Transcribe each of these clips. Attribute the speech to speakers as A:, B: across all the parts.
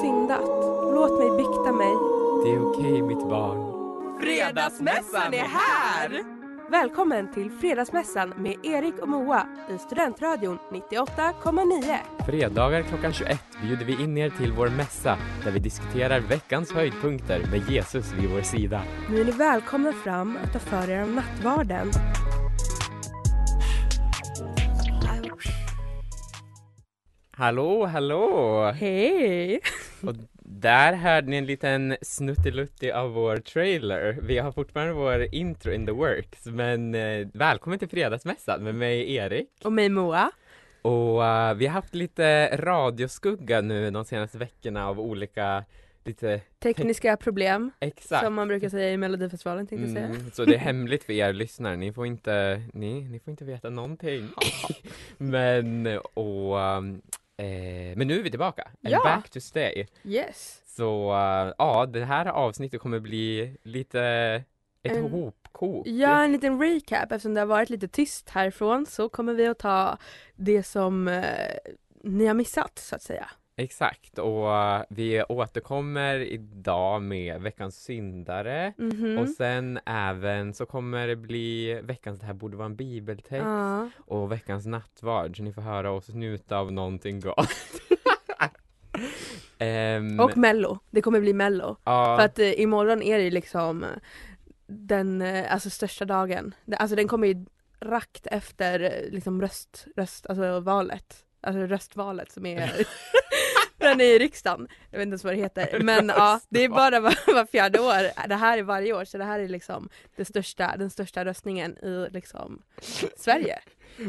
A: Syndat. Låt mig bikta mig.
B: Det är okej mitt barn.
A: Fredagsmässan är här! Välkommen till Fredagsmässan med Erik och Moa i Studentradion 98,9.
B: Fredagar klockan 21 bjuder vi in er till vår mässa där vi diskuterar veckans höjdpunkter med Jesus vid vår sida.
A: Nu är ni välkomna fram att ta för er av nattvarden.
B: Hallå, hallå!
A: Hej!
B: Och där hörde ni en liten snuttilutti av vår trailer. Vi har fortfarande vår intro in the works, men eh, välkommen till Fredagsmässan med mig Erik.
A: Och mig Moa.
B: Och eh, vi har haft lite radioskugga nu de senaste veckorna av olika, lite
A: Tekniska problem,
B: exakt.
A: som man brukar säga i Melodifestivalen tänkte jag säga.
B: Mm, så det är hemligt för er lyssnare, ni får inte, ni, ni får inte veta någonting. men, och, um, eh, men nu är vi tillbaka, and
A: Ja.
B: back to stay.
A: Yes.
B: Så uh, ja, det här avsnittet kommer bli lite ett
A: En-
B: hopkok.
A: Ja, en liten recap eftersom det har varit lite tyst härifrån så kommer vi att ta det som eh, ni har missat så att säga.
B: Exakt, och uh, vi återkommer idag med veckans syndare.
A: Mhm.
B: Och sen även så kommer det bli veckans Det här borde vara en bibeltext
A: Ja.
B: och veckans nattvard så ni får höra oss njuta av någonting gott. Ehm,
A: Och mello, det kommer bli mello.
B: ja,
A: För att eh, imorgon är det liksom eh, den eh, alltså, största dagen. Alltså den kommer ju rakt efter eh, liksom röst, röst, alltså valet. Alltså röstvalet som är den är i riksdagen. Jag vet inte ens vad det heter. Men ja, det är bara var, var fjärde år. Det här är varje år så det här är liksom det största, den största röstningen i liksom Sverige.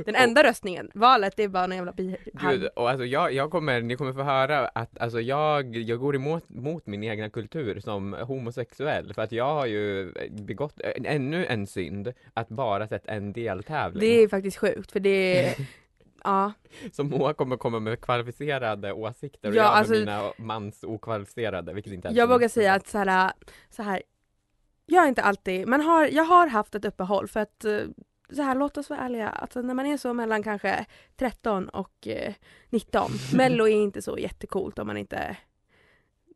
A: Den enda röstningen. Valet det är bara en jävla
B: Gud,
A: bihang.
B: och alltså jag, jag kommer, ni kommer få höra att alltså jag, jag går emot mot min egna kultur som homosexuell för att jag har ju begått ännu en synd att bara sett en deltävling.
A: Det är faktiskt sjukt för det är, ja.
B: Så Moa kommer komma med kvalificerade åsikter och
A: Ja,
B: jag med
A: alltså-
B: mina mans okvalificerade, vilket inte
A: Jag vågar säga att så här, så här jag är inte alltid, man har, jag har haft ett uppehåll för att eh, så här, låt oss vara ärliga, alltså när man är så mellan kanske 13 och eh, 19, mello är inte så jättecoolt om man inte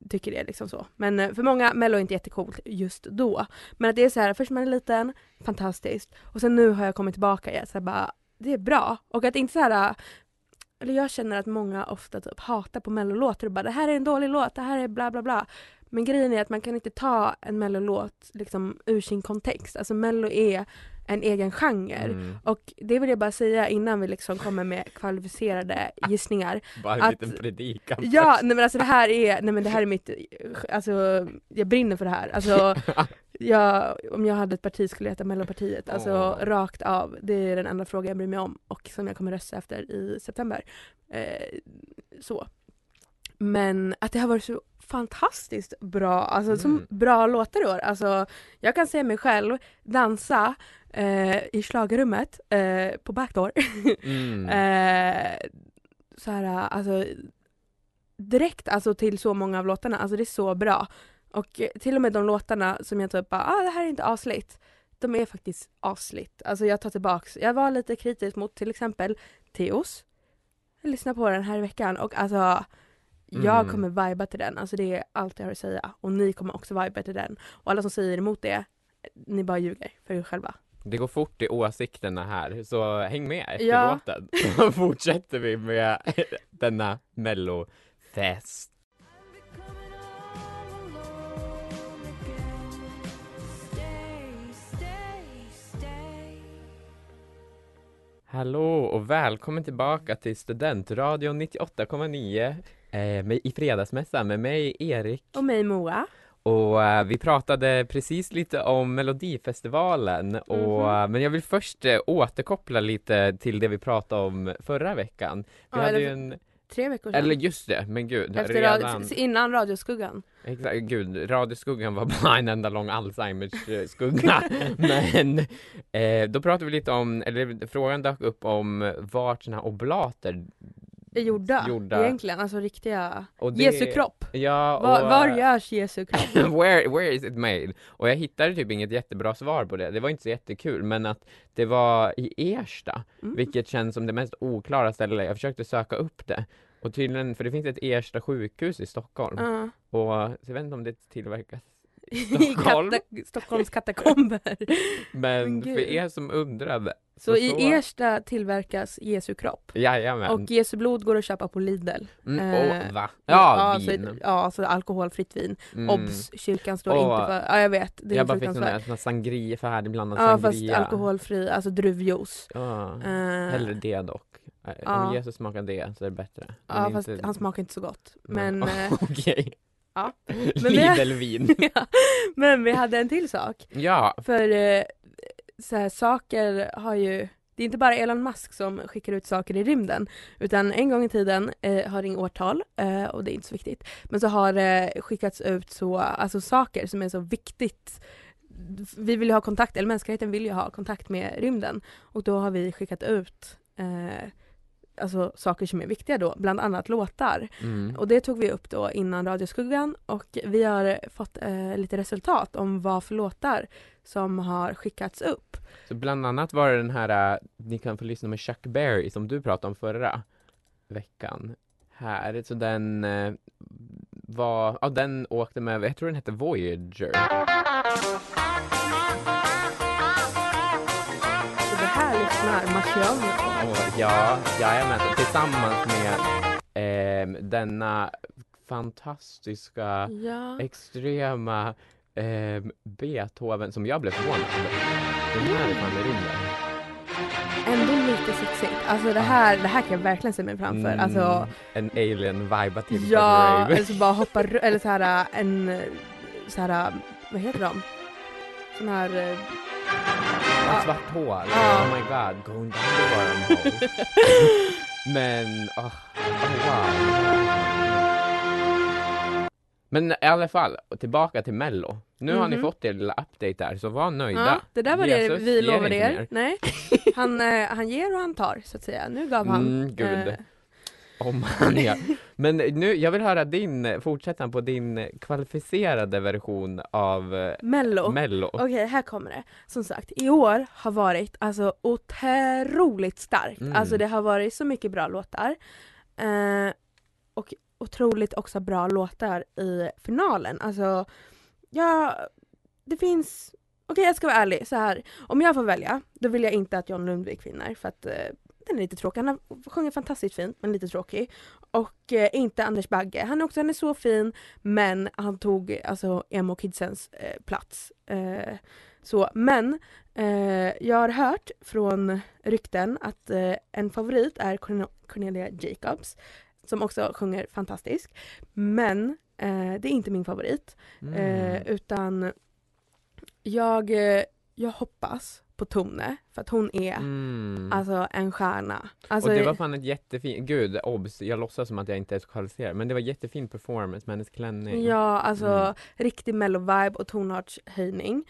A: tycker det liksom så. Men eh, för många, mello är inte jättecoolt just då. Men att det är så här, först man är liten, fantastiskt. Och sen nu har jag kommit tillbaka igen, så här, bara, det är bra. Och att inte så här eller jag känner att många ofta typ hatar på mellolåtar och bara det här är en dålig låt, det här är bla bla bla. Men grejen är att man kan inte ta en mellolåt liksom ur sin kontext. Alltså mello är en egen genre.
B: Mm,
A: Och det vill jag bara säga innan vi liksom kommer med kvalificerade gissningar.
B: bara en
A: att-
B: liten predikan
A: Ja,
B: först.
A: nej men alltså det här är, nej men det här är mitt, alltså jag brinner för det här. Alltså jag, om jag hade ett parti skulle jag heta Mellopartiet. Alltså
B: Åh.
A: rakt av. Det är den enda frågan jag bryr mig om och som jag kommer rösta efter i september. Eh, så. Men att det har varit så fantastiskt bra, alltså så
B: Mm.
A: bra låtar i år. Alltså jag kan se mig själv dansa eh, i schlagerrummet eh, på backdoor.
B: Mm.
A: Eh, så här, alltså direkt alltså till så många av låtarna, alltså det är så bra. Och till och med de låtarna som jag typ bara, ah det här är inte asligt. De är faktiskt asligt. Alltså jag tar tillbaks, jag var lite kritisk mot till exempel Teos. Jag lyssnade på den här veckan och alltså jag
B: Mm.
A: kommer viba till den, alltså det är allt jag har att säga. Och ni kommer också viba till den. Och alla som säger emot det, ni bara ljuger för er själva.
B: Det går fort i åsikterna här, så häng med efter
A: Ja.
B: låten. Så fortsätter vi med denna mellofest. Hallå och välkommen tillbaka till Studentradion 98,9 eh, med, i Fredagsmässan med mig Erik.
A: Och mig Moa.
B: Och eh, vi pratade precis lite om Melodifestivalen, och,
A: Mhm.
B: eh, men jag vill först eh, återkoppla lite till det vi pratade om förra veckan. Vi
A: Ja,
B: hade ju en,
A: Tre veckor sedan.
B: eller just det, men gud,
A: Efter
B: redan,
A: radio, innan Radioskuggan.
B: exakt, gud, Radioskuggan var bara en enda lång Alzheimers eh, skugga. men eh, då pratade vi lite om, eller frågan dök upp om vart här oblater
A: gjorda,
B: Gjorda.
A: egentligen, alltså riktiga.
B: och det-
A: Jesu kropp.
B: Ja, och,
A: Var, var görs Jesu kropp?
B: where, where is it made? Och jag hittade typ inget jättebra svar på det. Det var inte så jättekul, men att det var i Ersta,
A: Mm.
B: vilket känns som det mest oklara stället. Jag försökte söka upp det. Och tydligen, för det finns ett Ersta sjukhus i Stockholm.
A: Ja.
B: Och så jag vet inte om det tillverkas Stockholm.
A: kata- Stockholms katakomber.
B: Men
A: Men
B: för er som undrade.
A: Så
B: så-
A: i Ersta tillverkas Jesu kropp.
B: Jajamän.
A: Och Jesu blod går att köpa på Lidl.
B: mm, och, va? Ja,
A: så,
B: vin.
A: ja, så alkoholfritt vin.
B: Mm.
A: Obs! Kyrkan står
B: Åh.
A: inte för... Ja, jag vet. Det är
B: Jag bara fick sån
A: fruktansvärt.
B: där sån här sangria, färdigblandad
A: Ja, fast
B: sangria.
A: alkoholfri, alltså druvjuice.
B: Ja.
A: Eh,
B: Hellre det dock. Eh,
A: ja.
B: Om Jesus smakar det så är det bättre.
A: Ja, fast
B: inte-
A: han smakar inte så gott.
B: Men-
A: Men, eh, Ja.
B: Lidl-vin.
A: ja. men vi hade en till sak.
B: Ja,
A: För eh, så här, saker har ju det är inte bara Elon Musk som skickar ut saker i rymden utan en gång i tiden, eh, har inget årtal eh, och det är inte så viktigt, men så har det skickats ut så, alltså saker som är så viktigt. Vi vill ju ha kontakt, eller mänskligheten vill ju ha kontakt med rymden och då har vi skickat ut eh, alltså saker som är viktiga då, bland annat låtar.
B: mm.
A: Och det tog vi upp då innan Radioskuggan och vi har fått eh, lite resultat om vad för låtar som har skickats upp.
B: så bland annat var det den här, äh, ni kan få lyssna med Chuck Berry som du pratade om förra veckan. Här, så den eh, var, ja den åkte med, jag tror den hette Voyager.
A: Lyssnar.
B: Och, ja, jajamän, tillsammans med eh, denna fantastiska
A: Ja.
B: extrema eh, Beethoven som jag blev förvånad över. Den här är fan rymden.
A: Ändå lite sexigt. Alltså det här, det här kan jag verkligen se mig framför.
B: Mm,
A: Alltså,
B: en alien-viba till
A: ja, eller så bara hoppa eller så här en, så här, vad heter de? Sån här,
B: Ett
A: ja,
B: svart.
A: Ja.
B: Oh my god, going down the wormhole. Men, åh, oh, wow. Men i alla fall, tillbaka till mello. Nu har ni
A: Mhm.
B: fått er lilla update där, så var nöjda.
A: ja, det där var det
B: Jesus
A: vi
B: ger
A: lovade er.
B: mer.
A: Nej, han, äh, han ger och han tar så att säga. Nu gav han.
B: Mm, gud.
A: äh,
B: Om han ja. Men nu, jag vill höra din, fortsätta på din kvalificerade version av eh,
A: Mello.
B: mello.
A: Okej, här kommer det. Som sagt, i år har varit alltså otroligt starkt.
B: Mm.
A: Alltså det har varit så mycket bra låtar. Eh, och otroligt också bra låtar i finalen. Alltså, ja, det finns... Okej, jag ska vara ärlig. Så här, om jag får välja, då vill jag inte att John Lundvik vinner för att eh, den är lite tråkig. Han sjunger fantastiskt fint, men lite tråkig. Och eh, inte Anders Bagge. Han är också han är så fin, men han tog alltså emo kidsens eh, plats. Eh, så, men eh, jag har hört från rykten att eh, en favorit är Corne- Cornelia Jacobs som också sjunger fantastiskt. Men eh, det är inte min favorit.
B: Mm.
A: Utan jag, jag hoppas på Tone för att hon är
B: Mm.
A: alltså en stjärna. Alltså,
B: och det var fan ett jättefint, gud obs, jag låtsas som att jag inte är så kvalificerad, men det var jättefin performance med hennes klänning.
A: Ja, alltså
B: Mm.
A: riktig mellow-vibe och tonartshöjning.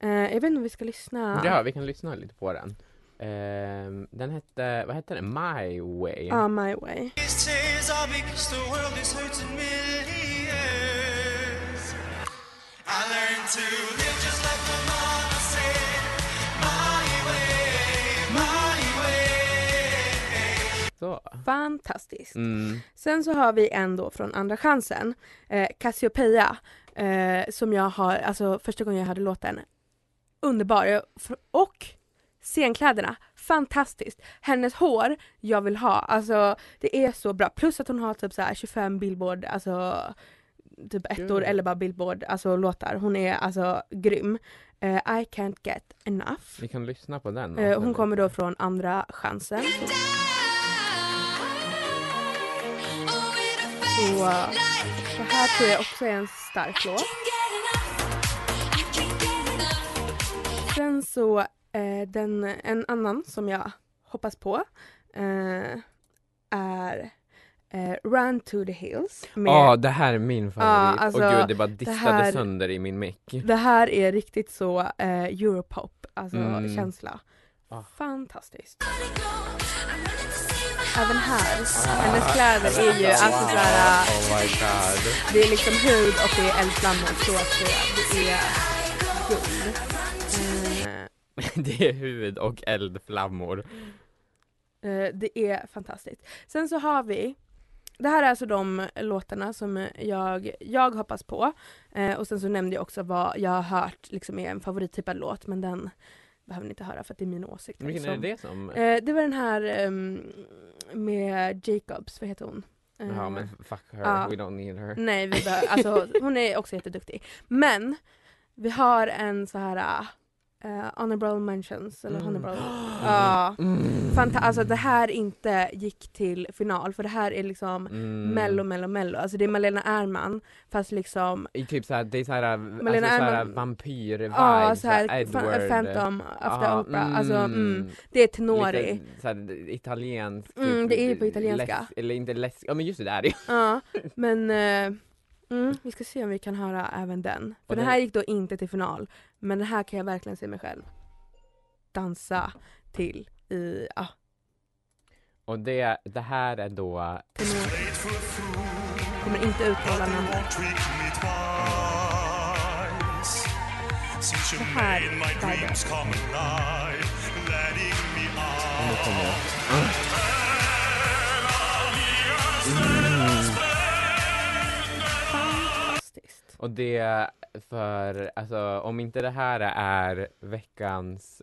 A: Eh, jag vet inte om vi ska lyssna.
B: Ja, vi kan lyssna lite på den. Ehm, den hette, vad hette den? My Way?
A: Ja, My Way.
C: I learned to
A: Fantastiskt.
B: Mm.
A: Sen så har vi en då från Andra chansen, eh, Cassiopeia, eh, som jag har, alltså första gången jag hörde låten, underbar. Och Scenkläderna, fantastiskt. Hennes hår, jag vill ha. Alltså det är så bra. Plus att hon har typ så här 25 billboard, alltså typ ettor
B: Gud.
A: eller bara billboard, alltså låtar. Hon är alltså grym. Eh, I can't get enough.
B: Vi kan lyssna på den.
A: Eh, hon kommer då från Andra chansen. Så det här tror jag också är en stark låt. Sen så eh, den, en annan som jag hoppas på eh, är eh, Run to the Hills.
B: Ja, det här är min favorit.
A: alltså,
B: och gud, det bara distade
A: här-
B: sönder i min mick.
A: Det här är riktigt så eh, Europop, alltså
B: Mm.
A: känsla.
B: Ah.
A: Fantastiskt. Även här, hennes kläder är ju alltså såhär,
B: Oh my god.
A: det är liksom hud och det är eldflammor så att. Det är guld. Eh,
B: Det är hud och eldflammor.
A: Eh, det är fantastiskt. Sen så har vi det här är alltså de låtarna som jag, jag hoppas på. Eh, och sen så nämnde jag också vad jag har hört liksom är en favorittypad låt men den behöver ni inte höra för att det är min åsikt.
B: Vilken är
A: liksom.
B: det som...
A: Eh, det var den här ehm, med Jacobs, vad heter hon? Eh,
B: Ja men fuck her,
A: ja.
B: we don't need her.
A: Nej, vi alltså, hon är också jätteduktig. Men vi har en så här uh, honorable mentions, eller
B: Mm.
A: honorable... Ja.
B: Mm.
A: Fanta- alltså det här inte gick till final för det här är liksom
B: Mm.
A: mello, mello, mello. Alltså det är Malena Ernman fast liksom
B: I typ såhär, det är såhär,
A: Malena
B: alltså såhär
A: Ernman-
B: vampyr-vibe,
A: Ja, såhär
B: Edward.
A: Phantom the
B: Ja,
A: Opera. Alltså mm, det är tenori.
B: Lite såhär italienskt.
A: Mm, det är ju på italienska.
B: Eller inte läsk, ja men just det, det är det.
A: Ja, men eh, mm, vi ska se om vi kan höra även den. För den- här gick då inte till final. Men den här kan jag verkligen se mig själv dansa till i, ja,
B: Och det, det här är då.
A: Kommer inte uttala namnet. Det här
B: kommer jag.
A: Fantastiskt.
B: Och det för, alltså om inte det här är veckans,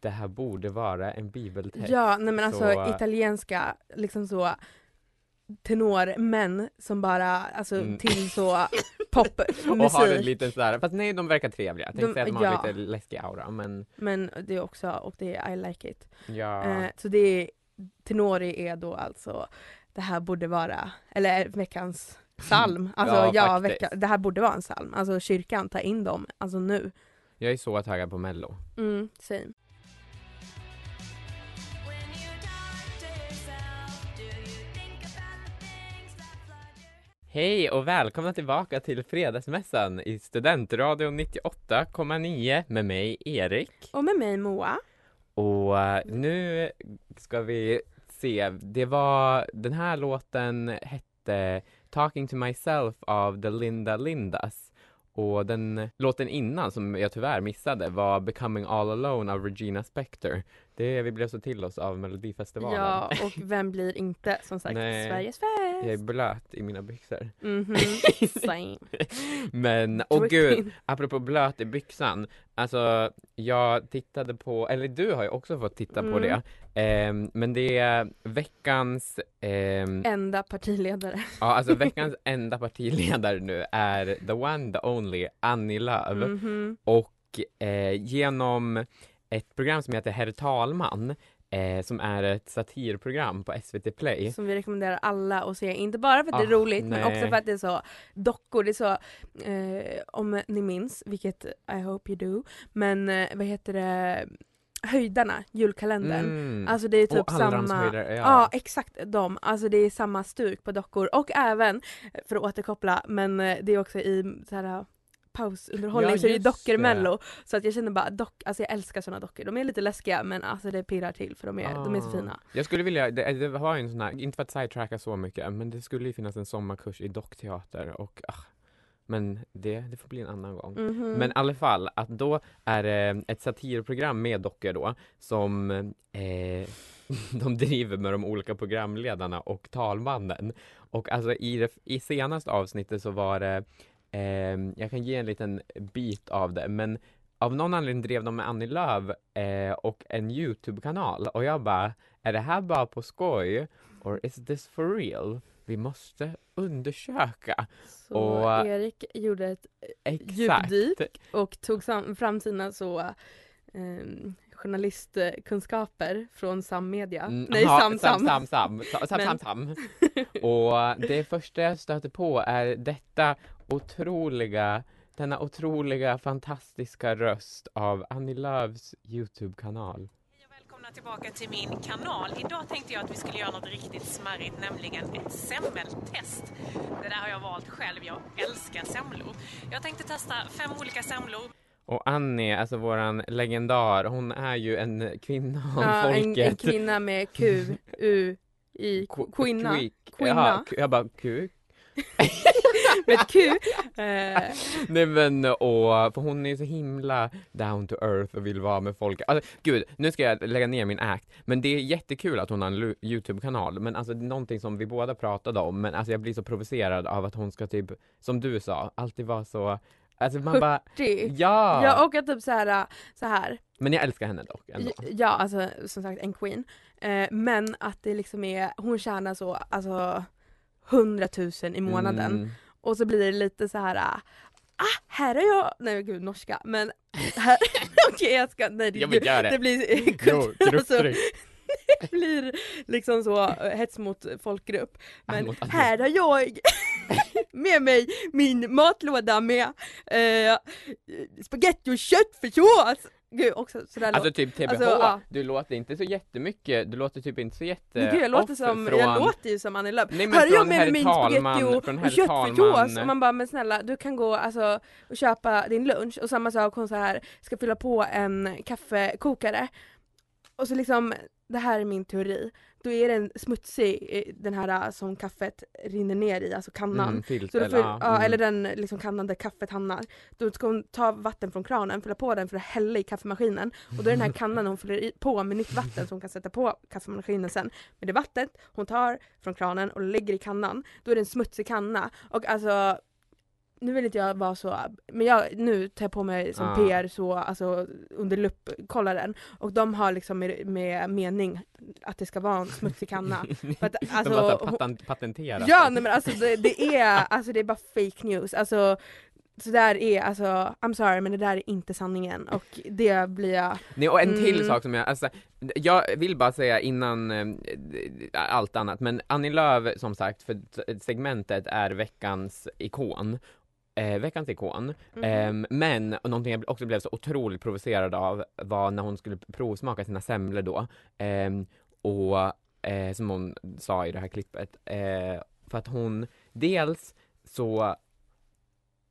B: det här borde vara en bibeltext.
A: Ja, nej men alltså
B: Så-
A: italienska, liksom så tenormän som bara, alltså
B: Mm.
A: till så popmusik.
B: Och har en liten sådär, fast nej de verkar trevliga. Jag tänkte
A: De-
B: säga att de har
A: ja.
B: lite läskig aura men
A: Men det är också, och det är I like it.
B: ja.
A: Eh, så det är, tenori är då alltså, det här borde vara, eller veckans psalm. Alltså
B: Ja,
A: ja, vecka, det här borde vara en psalm. Alltså kyrkan, ta in dem, alltså nu.
B: Jag är så taggad på mello.
A: Mm, same.
B: Hej och välkomna tillbaka till Fredagsmässan i Studentradion 98,9 med mig Erik.
A: Och med mig Moa.
B: Och eh, nu ska vi se, det var, den här låten hette Talking to myself av The Linda Lindas. Och den låten innan, som jag tyvärr missade, var Becoming all alone av Regina Spektor. Det vi blev så till oss av Melodifestivalen.
A: Ja, och vem blir inte som sagt
B: Nej.
A: Sveriges
B: Jag är blöt i mina byxor.
A: Mhm, same.
B: Men, och gud, apropå blöt i byxan. Alltså, jag tittade på, eller du har ju också fått titta på
A: Mm.
B: det. Ehm, men det är veckans, ehm,
A: Enda partiledare.
B: ja alltså veckans enda partiledare nu är the one, the only, Annie Lööf.
A: Mhm.
B: Och eh, genom ett program som heter Herr talman, eh, som är ett satirprogram på SVT Play.
A: Som vi rekommenderar alla att se, inte bara för att det är
B: Ah,
A: roligt men
B: nej.
A: också för att det är så dockor, det är så, eh, om ni minns, vilket I hope you do, men eh, vad heter det, Höjdarna, julkalendern.
B: Mm.
A: Alltså det är typ
B: och
A: samma, ja.
B: ja.
A: exakt de, alltså det är samma stuk på dockor och även, för att återkoppla, men eh, det är också i så här pausunderhållning
B: Ja,
A: så är det dockor mello. Så att jag känner bara dock, alltså jag älskar såna dockor. De är lite läskiga men alltså det pirrar till för de är, de är så
B: Ah.
A: fina.
B: Jag skulle vilja, det, det var en sån här, inte för att sidetracka så mycket, men det skulle ju finnas en sommarkurs i dockteater och ah, men det, det får bli en annan gång.
A: Mhm.
B: Men i alla fall, att då är det ett satirprogram med dockor då som eh, de driver med de olika programledarna och talmannen. Och alltså i, det, i senaste avsnittet så var det, eh, jag kan ge en liten bit av det, men av någon anledning drev de med Annie Lööf eh, och en Youtube-kanal och jag bara, är det här bara på skoj? Or is this for real? Vi måste undersöka.
A: Så
B: Och-
A: Erik gjorde ett
B: Exakt.
A: djupdyk och tog sam- fram sina så ehm, journalistkunskaper från Sam Media.
B: Mm,
A: Nej,
B: ha,
A: Sam
B: sam,
A: Sam.
B: sam, sam, sam,
A: Men-
B: sam, sam. Och det första jag stöter på är detta otroliga, denna otroliga, fantastiska röst av Annie Lööfs Youtube-kanal.
D: Hej och välkomna tillbaka till min kanal. Idag tänkte jag att vi skulle göra något riktigt smarrigt, nämligen ett semmeltest. Det där har jag valt själv, jag älskar semlor. Jag tänkte testa fem olika semlor.
B: Och Annie, alltså våran legendar, hon är ju en kvinna av
A: Ja, en,
B: folket.
A: en kvinna med Q, U, I, kvinna. Kvinna.
B: Jag bara kuk.
A: Med ett Q. Eh,
B: Nej men och, för hon är så himla down to earth och vill vara med folk. Alltså gud, nu ska jag lägga ner min act. Men det är jättekul att hon har en Youtube-kanal. Men alltså det är någonting som vi båda pratade om. Men alltså jag blir så provocerad av att hon ska typ, som du sa, alltid vara så Alltså man bara, ja!
A: Ja och att typ så här, så här.
B: Men jag älskar henne dock ändå.
A: Ja alltså som sagt en queen. Eh, men att det liksom är, hon tjänar så alltså 100 000 i månaden.
B: Mm.
A: Och så blir det lite så här. ah här är jag, nej gud norska men här, okej jag ska, nej det,
B: det.
A: det blir
B: Jo,
A: kultur, alltså,
B: grupptryck.
A: det blir liksom så eh, hets mot folkgrupp. Men
B: Mot
A: här har jag med mig min matlåda med eh, spaghetti och köttfärssås. Gud också sådär
B: Alltså typ TBH,
A: Alltså, ja.
B: du låter inte så jättemycket, du låter typ inte så jätte
A: Men Gud jag låter, som,
B: från...
A: jag låter ju som Annie Lööf.
B: Nej,
A: är jag med min spagetti och, och köttfärssås och man bara men snälla du kan gå alltså, och köpa din lunch och samma sak hon så här ska fylla på en kaffekokare och så liksom det här är min teori då är den smutsig eh, den här eh, som kaffet rinner ner i, alltså kannan.
B: Mm,
A: Så
B: filter,
A: då får,
B: ja,
A: ja,
B: mm.
A: eller den liksom kannan där kaffet hamnar. Då ska hon ta vatten från kranen, fylla på den för att hälla i kaffemaskinen. Och då är den här kannan hon fyller i, på med nytt vatten som hon kan sätta på kaffemaskinen sen. Men det vattnet hon tar från kranen och lägger i kannan, då är det en smutsig kanna. Och alltså nu vill inte jag vara så, men jag, nu tar jag på mig som
B: Ja.
A: PR så, alltså under lupp, kolla den. Och de har liksom med, med mening att det ska vara en smutsig kanna. För att,
B: De
A: alltså,
B: här
A: hon-
B: patent, patenterat
A: Ja nej men alltså det, det är, alltså det är bara fake news. Alltså så där är, alltså I'm sorry men det där är inte sanningen och det blir jag,
B: Nej, och en till
A: Mm.
B: sak som jag, alltså, jag vill bara säga innan eh, allt annat, men Annie Lööf som sagt, för segmentet är veckans ikon. Eh, veckans ikon.
A: Mhm.
B: Ehm, men och någonting jag också blev så otroligt provocerad av var när hon skulle provsmaka sina semlor då. Ehm, och eh, som hon sa i det här klippet. Eh, för att hon, dels så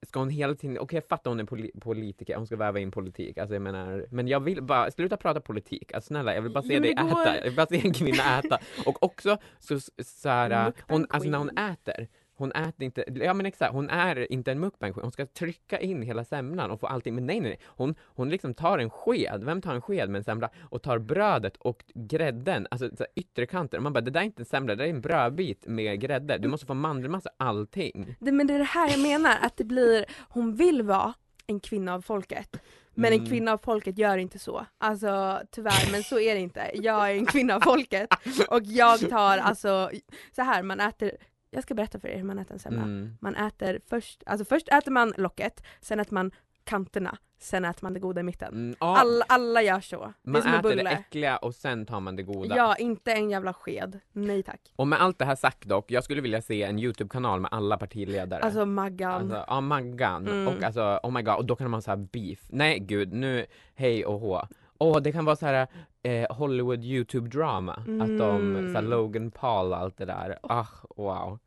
B: ska hon hela tiden, okej jag fattar hon är poli- politiker, hon ska väva in politik, alltså jag menar, men jag vill bara, sluta prata politik, alltså snälla jag vill bara se
A: Jo,
B: dig äta, jag vill bara se en kvinna äta. Och också så, så här, hon, alltså när hon äter, hon äter inte, ja men exakt, hon är inte en mukbang hon ska trycka in hela semlan och få allting, men nej nej nej, hon, hon liksom tar en sked, vem tar en sked med en semla och tar brödet och grädden, alltså så här, ytterkanten, man bara det där är inte en semla, det där är en brödbit med grädde, du måste få mandelmassa allting.
A: det, men det är det här jag menar, att det blir, hon vill vara en kvinna av folket. Men en
B: Mm.
A: kvinna av folket gör inte så. Alltså tyvärr, men så är det inte. Jag är en kvinna av folket och jag tar alltså, så här man äter, jag ska berätta för er hur man äter en semla.
B: Mm.
A: Man äter först, alltså först äter man locket, sen äter man kanterna, sen äter man det goda i mitten.
B: Mm, ja,
A: Alla, alla gör så. det
B: man
A: en
B: äter det äckliga och sen tar man det goda.
A: Ja, inte en jävla sked. Nej tack.
B: Och med allt det här sagt dock, jag skulle vilja se en Youtube-kanal med alla partiledare.
A: Alltså Maggan.
B: Alltså, ja, Maggan.
A: Mm.
B: Och alltså, oh my god, och då kan så här beef. Nej gud, nu, hej och hå. Åh, det kan vara så här eh, Hollywood Youtube-drama. Att de,
A: Mm.
B: så här, Logan Paul och allt det där. Ah, wow.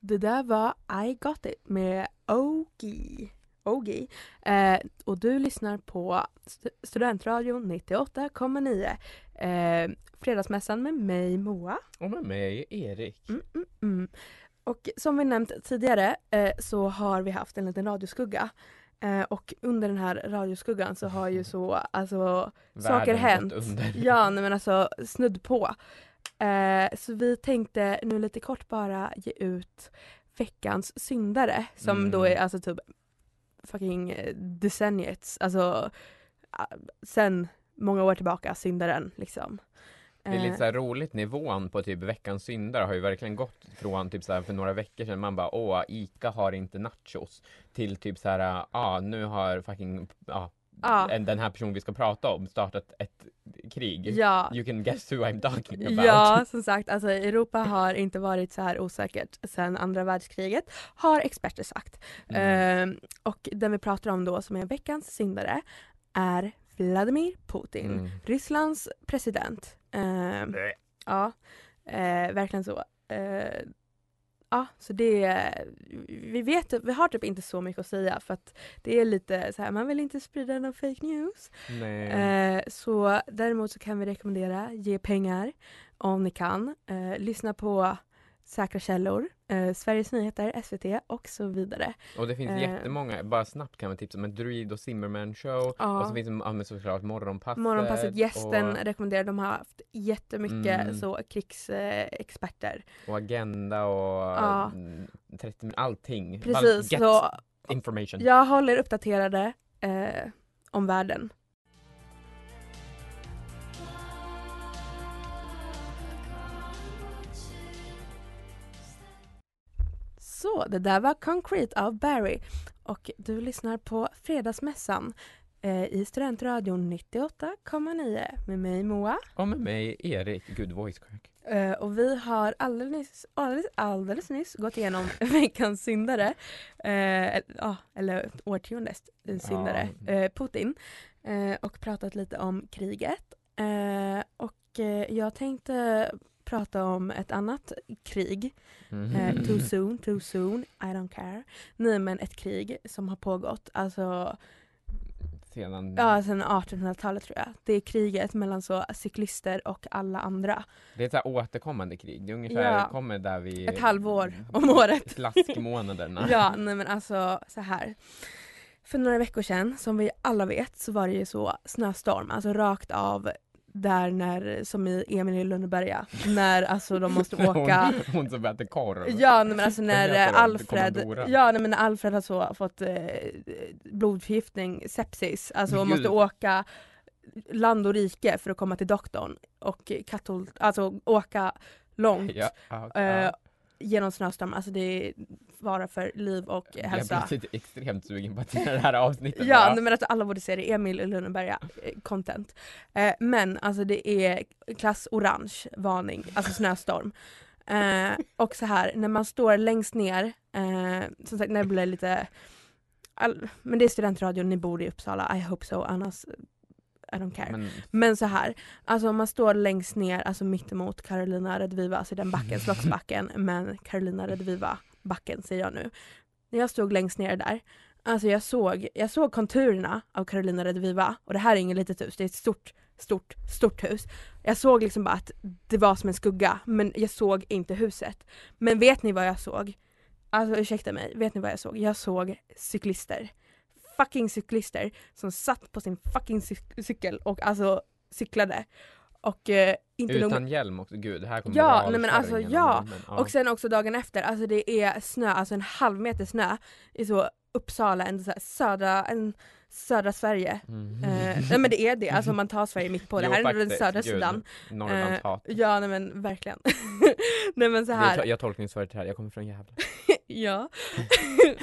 A: Det där var I got it med Ogi. Ogi. Eh, och du lyssnar på St- Studentradion 98,9. Eh, fredagsmässan med mig Moa.
B: Och med mig, Erik.
A: Mm, mm, mm. Och som vi nämnt tidigare eh, så har vi haft en liten radioskugga. Eh, och under den här radioskuggan så har ju så, alltså saker
B: Världen
A: hänt.
B: gått under.
A: Ja, nej men alltså snudd på. Eh, så vi tänkte nu lite kort bara ge ut veckans syndare som
B: Mm.
A: då är alltså typ fucking decenniets, alltså sen många år tillbaka syndaren liksom.
B: Det är lite
A: Eh,
B: så här roligt, nivån på typ veckans syndare har ju verkligen gått från typ så här för några veckor sedan man bara åh, Ica har inte nachos till typ så här, ja ah, nu har fucking, ja,
A: Ja.
B: en- den här personen vi ska prata om startat ett krig.
A: Ja.
B: You can guess who I'm talking about.
A: Ja, som sagt, alltså Europa har inte varit så här osäkert sedan andra världskriget, har experter sagt.
B: Mm.
A: Eh, och den vi pratar om då, som är veckans syndare, är Vladimir Putin.
B: Mm.
A: Rysslands president. Eh, ja, eh, verkligen så. Eh, ja, så det, vi vet, vi har typ inte så mycket att säga för att det är lite så här, man vill inte sprida någon fake news. Eh, så däremot så kan vi rekommendera, ge pengar om ni kan. Eh, lyssna på säkra källor, eh, Sveriges Nyheter, SVT och så vidare.
B: Och det finns
A: eh,
B: jättemånga, bara snabbt kan man tipsa om en Druid och Zimmerman show.
A: Ja.
B: Och så finns det ja, såklart Morgonpasset.
A: Morgonpasset, gästen
B: och,
A: rekommenderar, de har haft jättemycket
B: Mm.
A: så krigsexperter.
B: och Agenda och
A: Ja.
B: mm, 30 min- allting. Bara
A: Precis,
B: Get
A: så
B: information.
A: jag håller uppdaterade eh, om världen. Så, det där var Concrete av Barry och du lyssnar på Fredagsmässan eh, i Studentradion 98,9 med mig Moa.
B: Och med mig Erik, good voice crack.
A: Eh, och vi har alldeles, nyss- alldeles, alldeles nyss gått igenom veckans syndare, eh, ja, eller årtiondets syndare,
B: Ja.
A: eh, Putin, eh, och pratat lite om kriget. Eh, och jag tänkte prata om ett annat krig,
B: Mm.
A: eh, too soon, too soon, I don't care. Nej men ett krig som har pågått, alltså
B: Sedan,
A: ja, sedan 1800-talet tror jag. Det är kriget mellan så cyklister och alla andra.
B: Det är ett så här återkommande krig. Det är ungefär,
A: Ja.
B: kommer där vi...
A: Ett halvår om året.
B: Slaskmånaderna.
A: Ja, nej men alltså så här. För några veckor sedan, som vi alla vet, så var det ju så snöstorm, alltså rakt av där när, som i Emil i Lönneberga, när alltså de måste åka
B: Hon, hon som äter korv.
A: Ja nej, men alltså när eh? Alfred, ja nej, men när Alfred har så fått eh, blodförgiftning, sepsis, alltså och måste
B: Gud.
A: åka land och rike för att komma till doktorn och katol, alltså åka långt
B: Ja, ja,
A: eh. Genom snöstorm, alltså det är fara för liv och
B: Jag
A: hälsa.
B: blir lite extremt sugen på att se det här avsnittet.
A: Ja, men alltså alla borde se det. Emil i Lönneberga, eh, content. Eh, men alltså det är klass orange varning, alltså snöstorm. Eh, och så här, när man står längst ner, eh, som sagt när det blir lite, all, men det är studentradion, ni bor i Uppsala, I hope so, annars I don't care. Men,
B: Men,
A: så här, alltså om man står längst ner, alltså mittemot Carolina Redviva, alltså den backen, Slottsbacken, men Carolina Redviva backen säger jag nu. När jag stod längst ner där, alltså jag såg, jag såg konturerna av Carolina Redviva och det här är inget litet hus, det är ett stort, stort, stort hus. Jag såg liksom bara att det var som en skugga, men jag såg inte huset. Men vet ni vad jag såg? Alltså ursäkta mig, vet ni vad jag såg? Jag såg cyklister. Fucking cyklister som satt på sin fucking cyk- cykel och alltså cyklade. Och eh, inte
B: utan hjälm också, gud här kommer
A: Ja, nej, men alltså, ja.
B: om hjälmen.
A: Och sen också dagen efter, alltså det är snö, alltså en halv meter snö i så Uppsala, en så södra, en södra Sverige.
B: Mm.
A: Eh, nej men det är det, alltså man tar Sverige mitt på, det
B: Jo,
A: här är den södra
B: gud.
A: sidan. Eh, ja nej men verkligen. nej men så
B: Jag,
A: här.
B: to- jag tolkningsföret här, jag kommer från Gävle.
A: ja.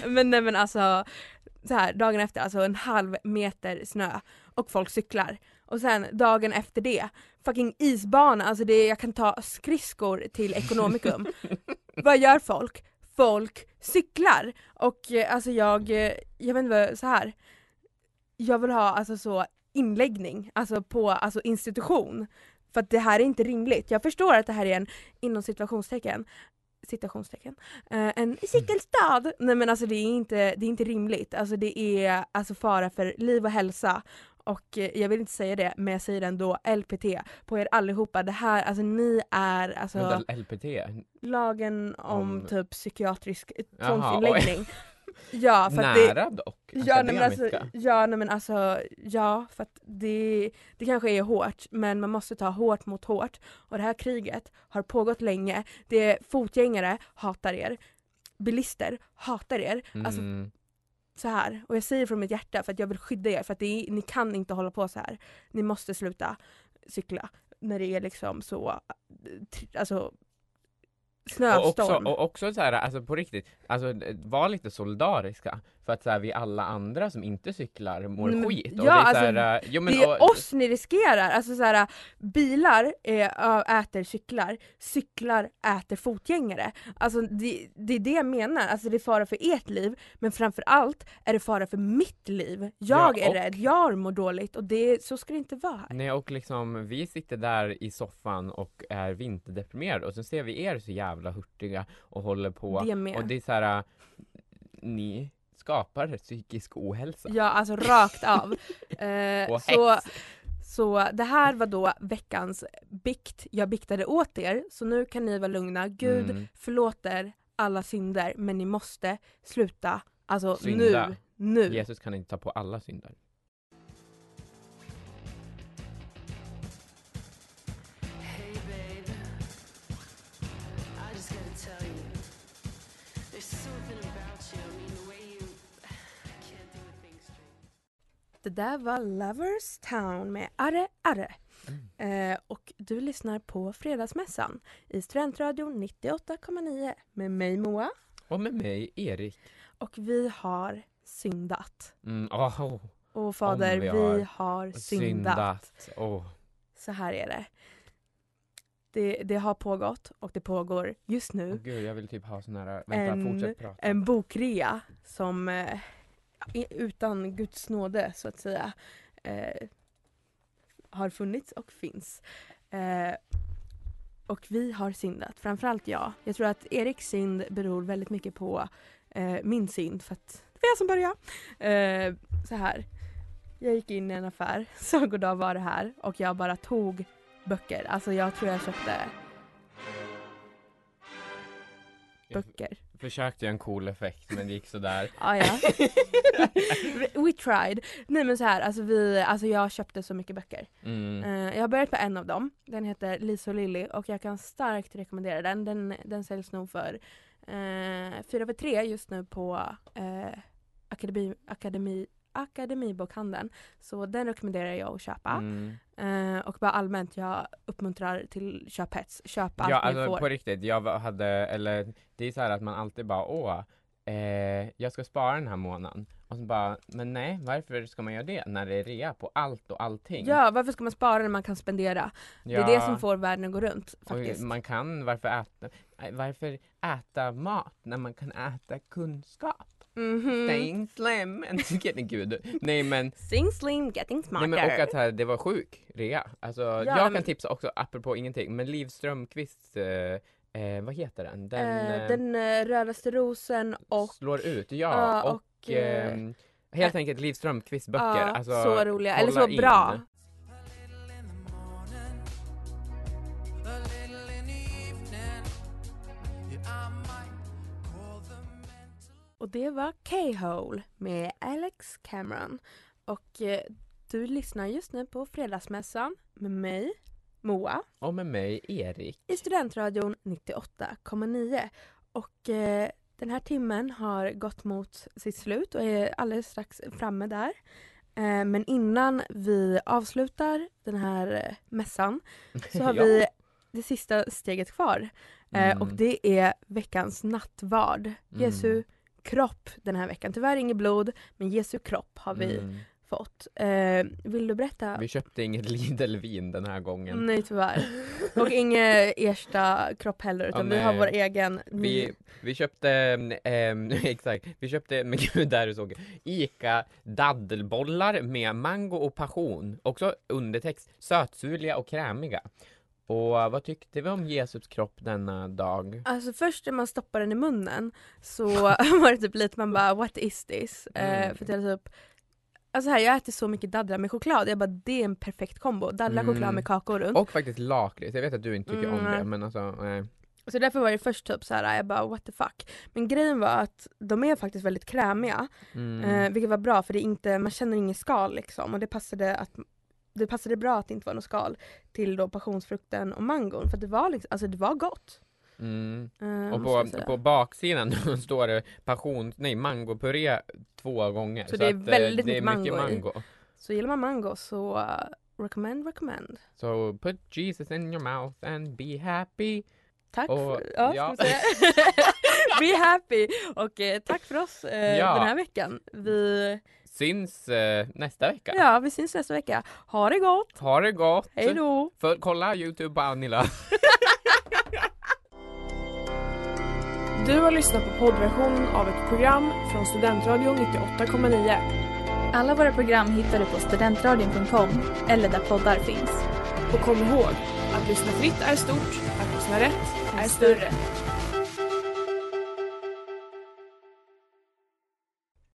A: men nej men alltså, så här, dagen efter, alltså en halv meter snö och folk cyklar. Och sen dagen efter det, fucking isbana, alltså det, jag kan ta skridskor till Ekonomikum. vad gör folk? Folk cyklar! Och eh, alltså jag, eh, jag vet inte vad, så här. Jag vill ha alltså så inläggning, alltså på alltså institution. För att det här är inte rimligt. Jag förstår att det här är en, inom situationstecken, citationstecken, eh, en cykelstad. Nej men alltså det är inte, det är inte rimligt. Alltså det är alltså fara för liv och hälsa. Och eh, jag vill inte säga det, men jag säger det ändå, LPT, på er allihopa. Det här, alltså ni är alltså
B: Vänta, LPT?
A: lagen om,
B: Om-
A: typ psykiatrisk tvångsinläggning. Ja, för att det,
B: Nära dock.
A: Ja nej, men alltså, ja nej men alltså, ja för att det, det kanske är hårt men man måste ta hårt mot hårt. Och det här kriget har pågått länge. Det är fotgängare hatar er. Bilister hatar er. Alltså
B: Mm.
A: så här. Och jag säger från mitt hjärta för att jag vill skydda er för att det är, ni kan inte hålla på så här. Ni måste sluta cykla när det är liksom så, eh, alltså
B: Och också,
A: snöstorm.
B: och också så här, alltså på riktigt, alltså var lite solidariska. För att så här, vi alla andra som inte cyklar mår
A: men-
B: skit.
A: ja,
B: det är så
A: alltså,
B: här, äh, jo, men,
A: det är
B: och-
A: oss ni riskerar. Alltså så här, bilar eh, äter cyklar, cyklar äter fotgängare. Alltså det, det är det jag menar. Alltså det är fara för ert liv, men framför allt är det fara för mitt liv. Jag
B: Ja,
A: är
B: och-
A: rädd, jag mår dåligt och det, så ska det inte vara här.
B: Nej och liksom vi sitter där i soffan och är vinterdeprimerade och så ser vi er så jävla hurtiga och håller på
A: Det med.
B: och det är så här. äh, ni skapar psykisk ohälsa.
A: Ja, alltså rakt av. Eh,
B: Och
A: så,
B: hets.
A: så det här var då veckans bikt. Jag biktade åt er, så nu kan ni vara lugna. Gud
B: Mm.
A: förlåter alla synder, men ni måste sluta. Alltså
B: Synda.
A: nu. Nu.
B: Jesus kan inte ta på alla synder.
A: Det där var Lovers Town med Arre Arre. Eh, och du lyssnar på Fredagsmässan i Studentradion 98,9 med mig Moa.
B: Och med mig Erik.
A: Och vi har syndat.
B: Mm, oh,
A: Och fader,
B: vi
A: vi
B: har
A: har, syndat.
B: syndat. Oh.
A: Så här är det. det. Det har pågått och det pågår just nu
B: Åh, gud, jag vill typ ha sån här, vänta
A: En-
B: fortsätt prata.
A: en bokrea som eh, utan Guds nåde så att säga eh, har funnits och finns. Eh, och vi har syndat, framförallt jag. Jag tror att Eriks synd beror väldigt mycket på eh, min synd för att det var jag som började. Eh, så här. Jag gick in i en affär, så goddag var det här och jag bara tog böcker. Alltså jag tror jag köpte böcker.
B: Försökte göra en cool effekt men det gick sådär.
A: Ah, ja. We tried. Nej men så här, alltså, vi, alltså jag köpte så mycket böcker.
B: Mm.
A: Eh, jag har börjat på en av dem. Den heter Lisa och Lilly och jag kan starkt rekommendera den. Den, den säljs nog för eh, 4 för 3 just nu på eh, akademi, akademi, Akademibokhandeln. Så den rekommenderar jag att köpa.
B: Mm.
A: Eh, och bara allmänt, jag uppmuntrar till köphets. Köp allt
B: Ja
A: ni
B: alltså
A: får.
B: på riktigt, jag hade, eller det är så här att man alltid bara åh, eh, jag ska spara den här månaden. Och så bara, men nej, varför ska man göra det när det är rea på allt och allting?
A: Ja, varför ska man spara när man kan spendera? Det är det som får världen att gå runt
B: och
A: faktiskt.
B: man kan, varför äta, varför äta mat när man kan äta kunskap?
A: Mhm.
B: Staying slim and getting gud. Nej men,
A: Sing slim, getting smarter.
B: nej men och att här, det var sjuk rea. Alltså jag kan
A: men-
B: tipsa också, apropå ingenting, men Liv Strömquists, eh, eh, vad heter den? Den,
A: Eh,
B: eh,
A: den eh, rödaste rosen och
B: slår ut, ja.
A: Ja,
B: och
A: och, eh,
B: ehm, helt enkelt Liv Strömquists böcker.
A: Ja,
B: alltså,
A: så roliga, eller så bra.
B: in.
A: Och det var K-Hole med Alex Cameron. Och eh, du lyssnar just nu på Fredagsmässan med mig, Moa,
B: Och med mig Erik.
A: i Studentradion 98,9. Och eh, den här timmen har gått mot sitt slut och är alldeles strax framme där. Eh, men innan vi avslutar den här eh, mässan så har
B: Ja.
A: vi det sista steget kvar. Eh,
B: Mm.
A: och det är veckans nattvard.
B: Mm.
A: Jesu kropp den här veckan. Tyvärr inget blod, men Jesu kropp har vi
B: Mm.
A: fått. Eh, vill du berätta?
B: Vi köpte inget Lidl-vin den här gången.
A: Nej tyvärr. Och inget Ersta kropp heller utan
B: Ja,
A: vi har vår egen.
B: Vi, vi köpte, ehm, exakt, vi köpte, men gud där du såg, Ica daddelbollar med mango och passion. Också undertext, sötsurliga och krämiga. Och vad tyckte vi om Jesus kropp denna dag?
A: Alltså först när man stoppar den i munnen så var det typ lite man bara what is this?
B: Mm.
A: Eh, för att jag typ Alltså här, jag äter så mycket dadlar med choklad, jag bara det är en perfekt kombo. Dadlar,
B: Mm.
A: choklad med kakor runt.
B: Och faktiskt lakrits, jag vet att du inte tycker om
A: Mm.
B: det men alltså, nej.
A: Så därför var det först typ så här, jag bara what the fuck. Men grejen var att de är faktiskt väldigt krämiga.
B: Mm.
A: Eh, vilket var bra för det inte, man känner inget skal liksom. Och det passade, att, det passade bra att det inte var något skal till då passionsfrukten och mangon. För det var liksom, alltså det var gott.
B: Mm.
A: Eh,
B: Och på, på baksidan står det passion, nej mangopuré två gånger.
A: Så det är
B: eh,
A: väldigt
B: det är
A: mycket
B: mycket
A: mango i.
B: mango.
A: Så gillar man mango så uh, recommend, recommend.
B: So put Jesus in your mouth and be happy.
A: Tack
B: Och,
A: för, ja,
B: ja.
A: ska. Be happy! Och eh, tack för oss eh,
B: Ja.
A: den här veckan. Vi,
B: Syns eh, nästa vecka.
A: ja, vi syns nästa vecka. Ha det gott!
B: Ha det gott!
A: Hej då!
B: För, kolla Youtube på Anila.
E: Du har lyssnat på poddversionen av ett program från Studentradion 98,9.
F: Alla våra program hittar du på studentradion.com eller där poddar finns.
E: Och kom ihåg, att lyssna fritt är stort, att lyssna rätt är större.